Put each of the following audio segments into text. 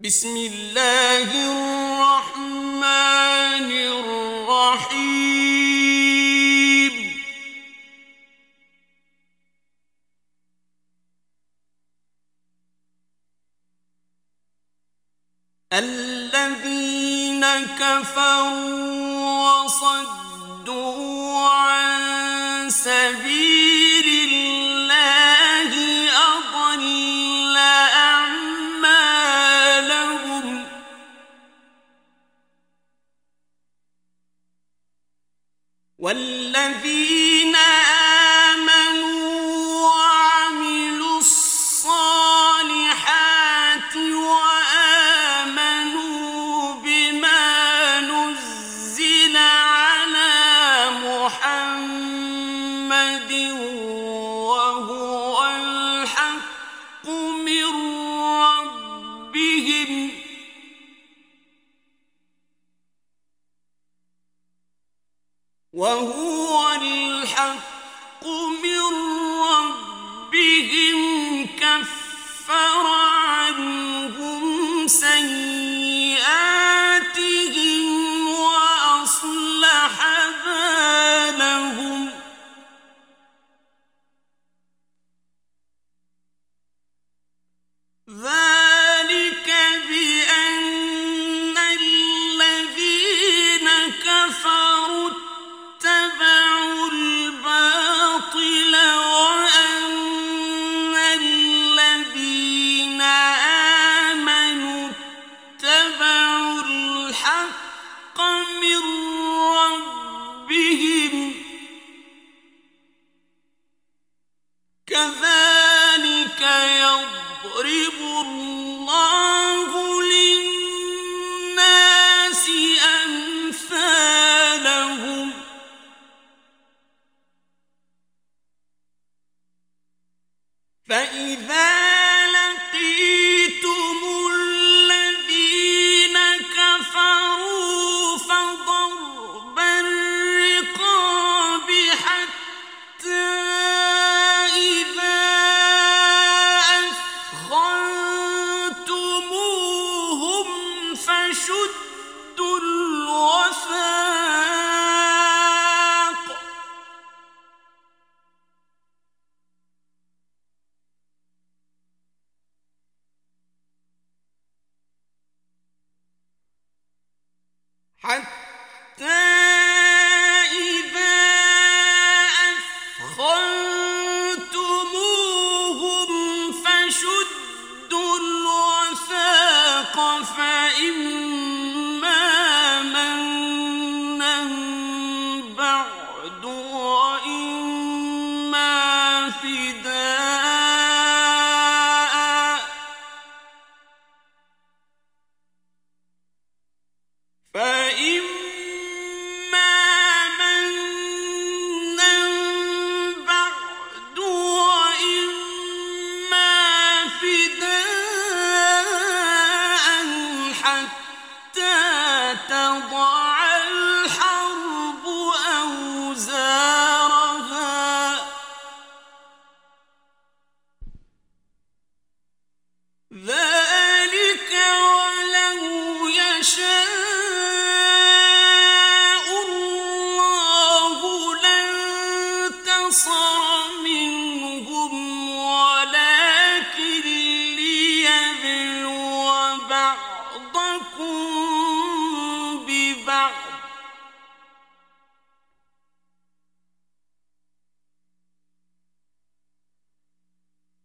بسم الله الرحمن الرحيم. الذين كفروا وصدوا عن سبيل والذين آمنوا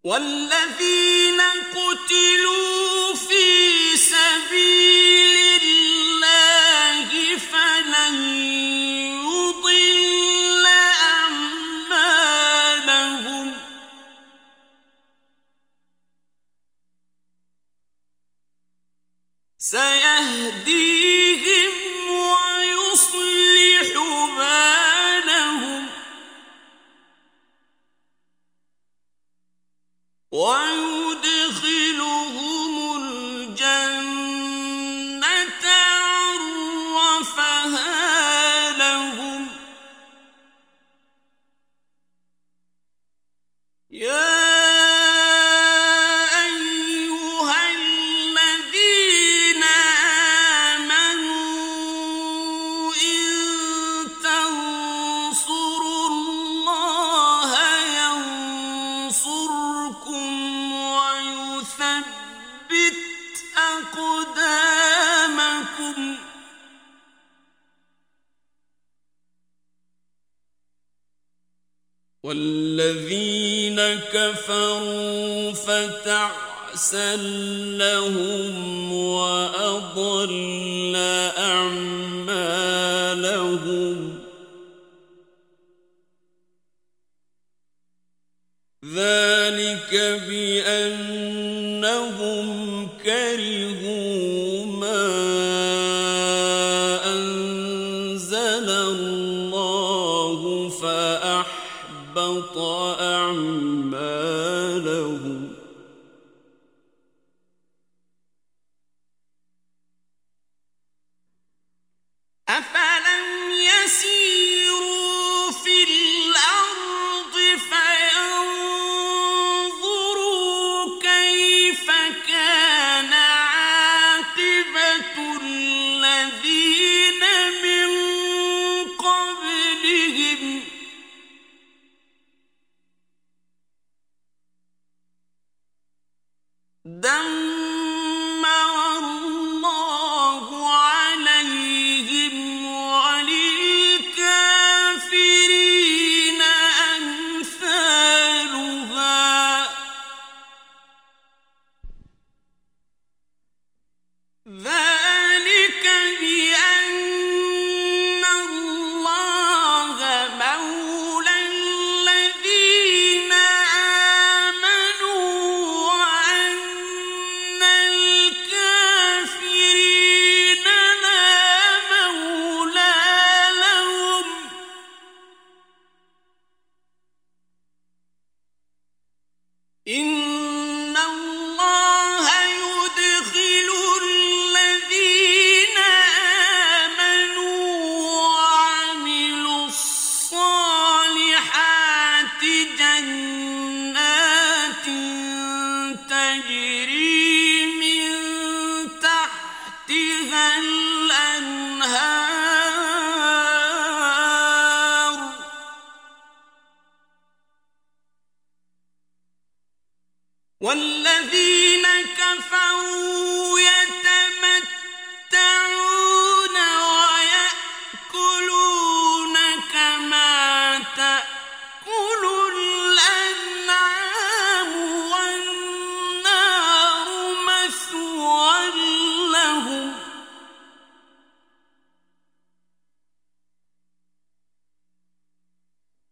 والذي أَسَلَّهُمْ وَأَضَلَّ أَعْمَالَهُمْ. ذَلِكَ بِأَنَّ دم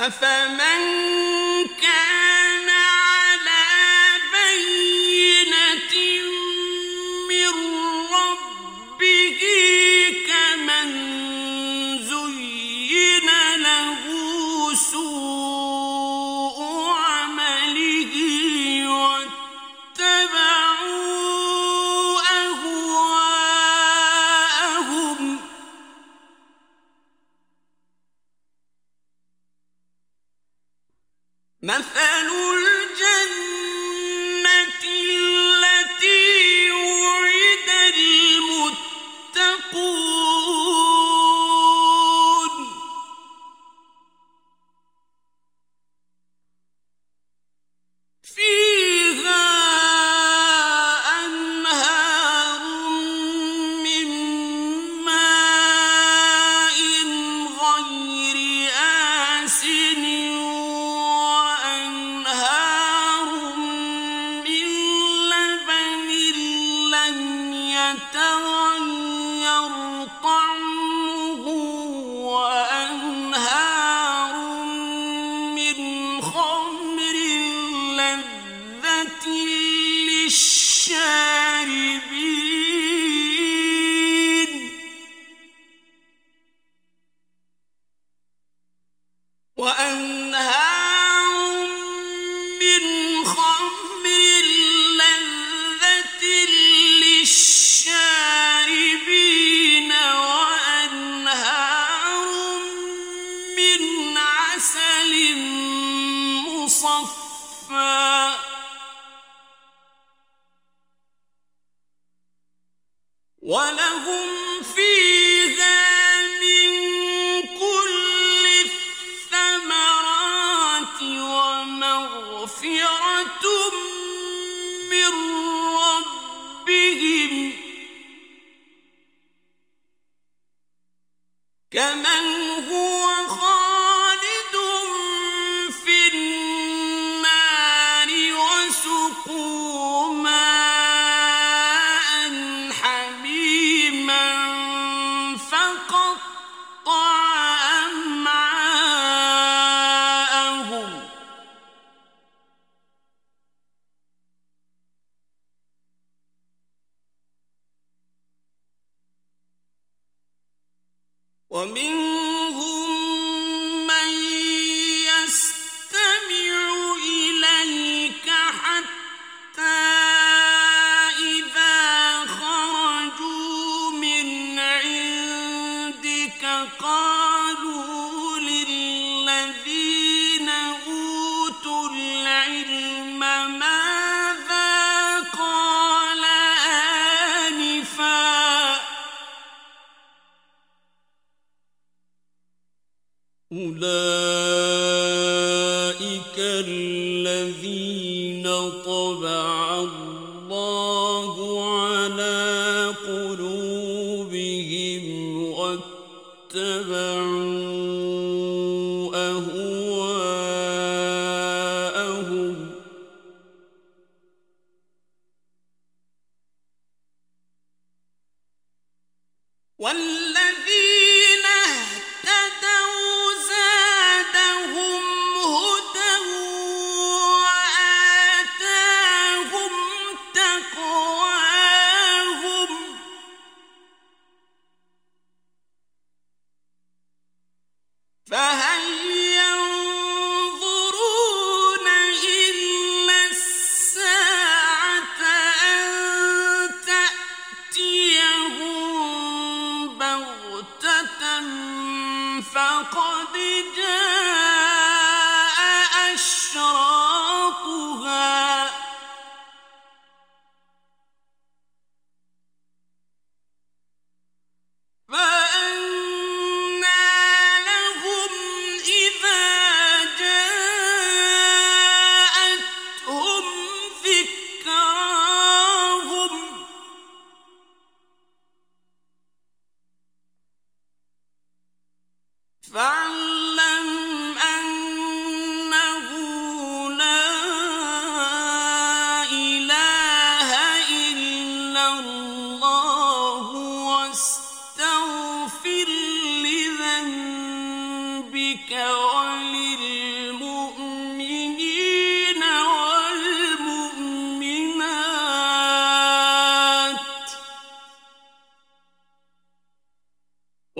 أفمن مثل ولهم في ومن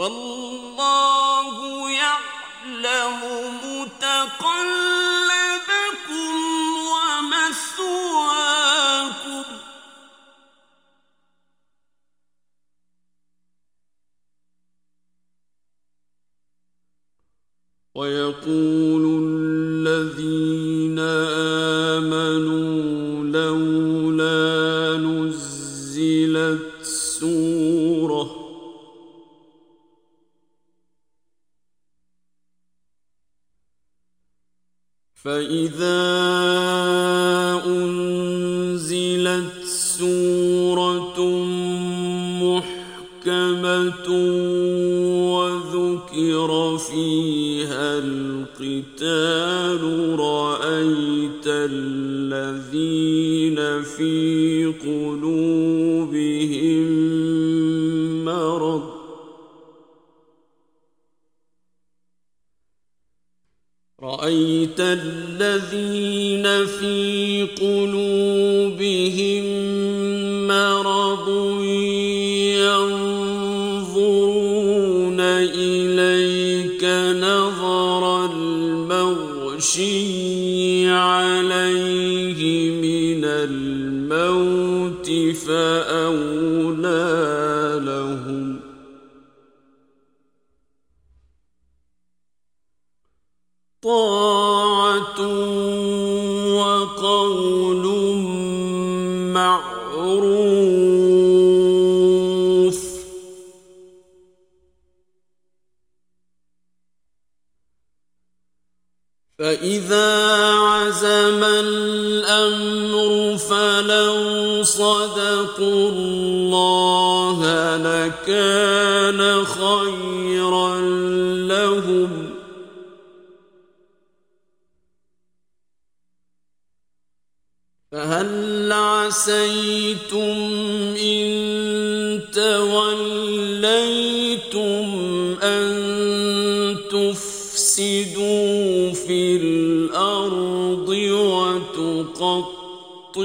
والله يعلم ومثواكم. ويقول فإذا أنزلت سورة محكمة وذكر فيها القتال رأيت الذين في قلوبهم مرض. رأيت الذين في قلوبهم وقول معروف فإذا عزم الأمر فلو صدقوا الله لكان خيرا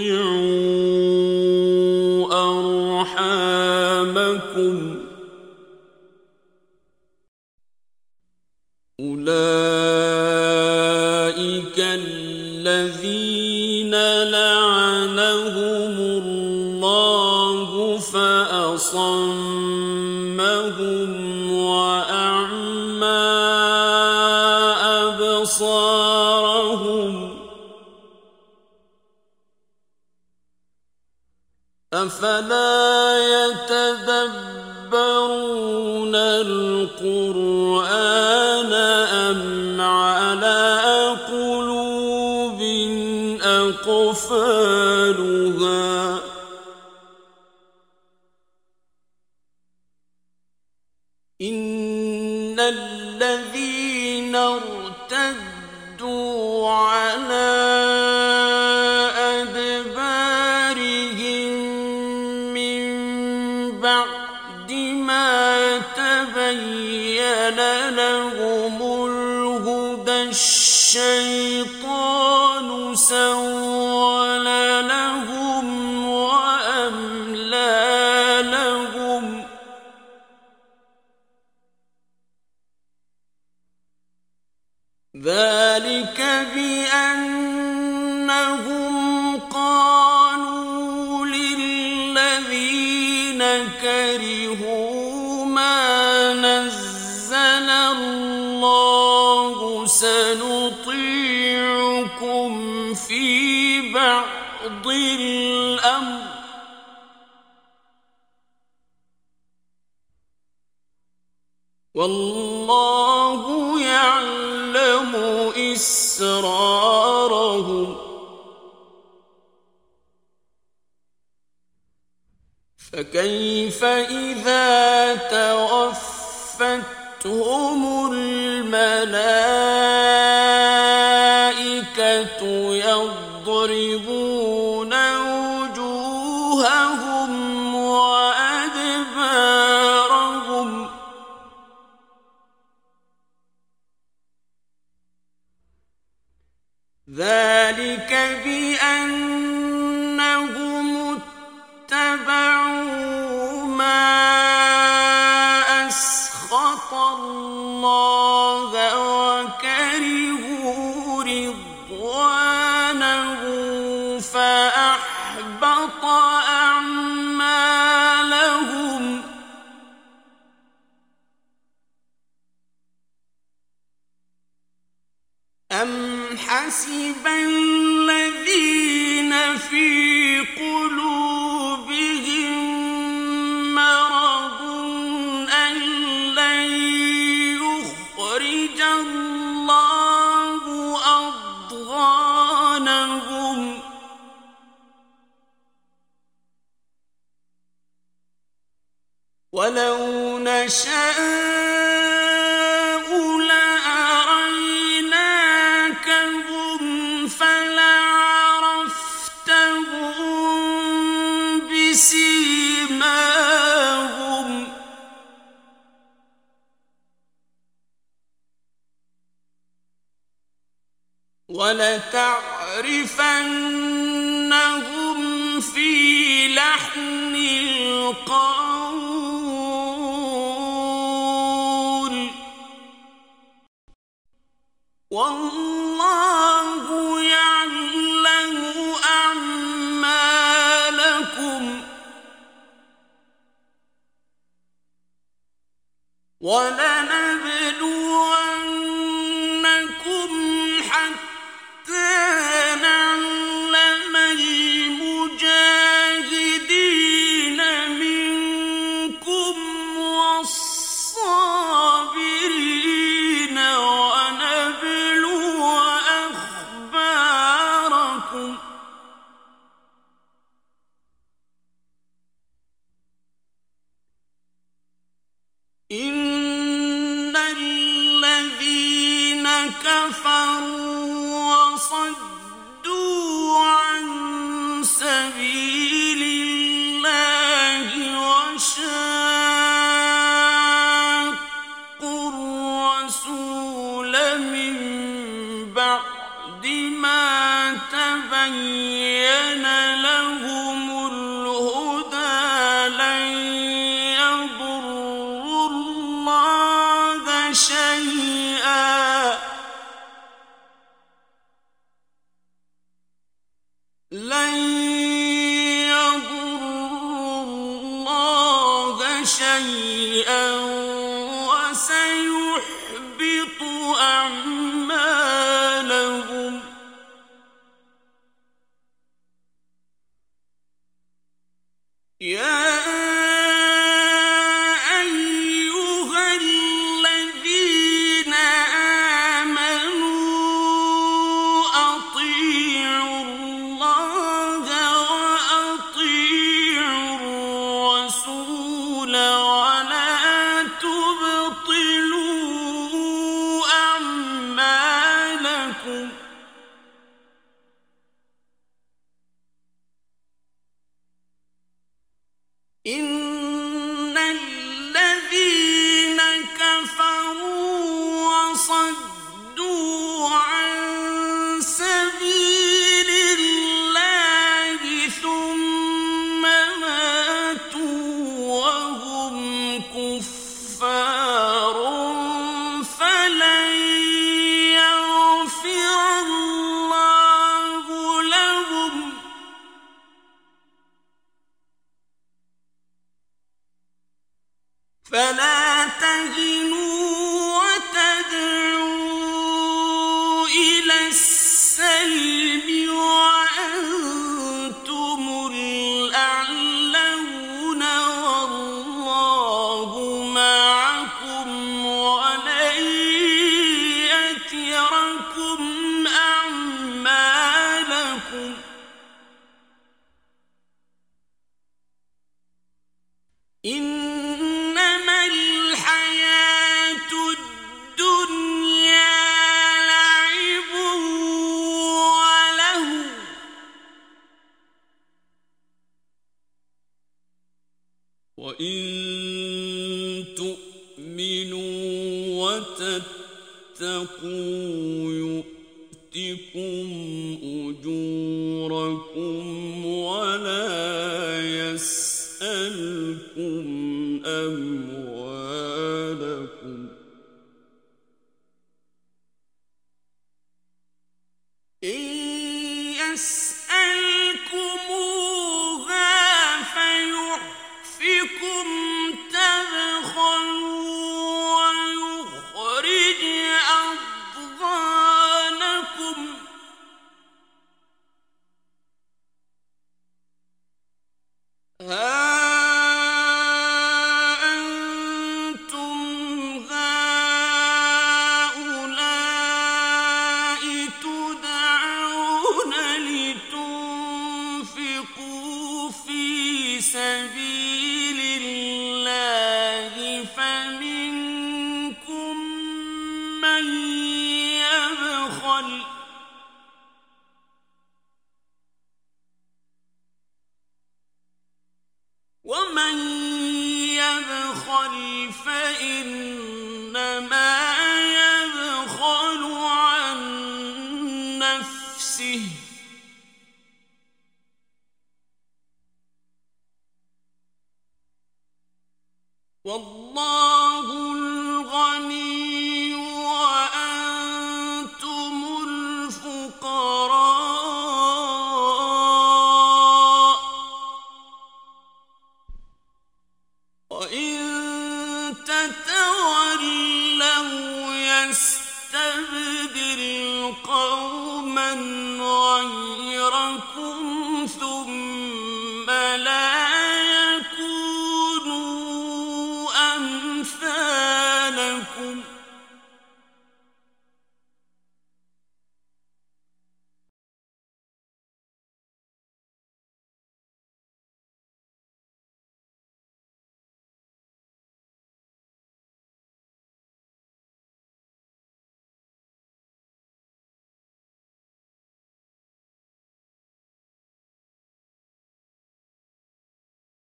تُطِيعُونَ إن الذين ارتدوا على الله سنطيعكم في بعض الأمر. والله يعلم إسرارهم. فكيف إذا توفت هم الملائكة يضربون وجوههم وأدبارهم ذلك بأن ولو نشاء ولنبئ لمن بعد ما تبين فلا تهنوا تؤمنوا وتتقوا يؤتكم أجوركم ولا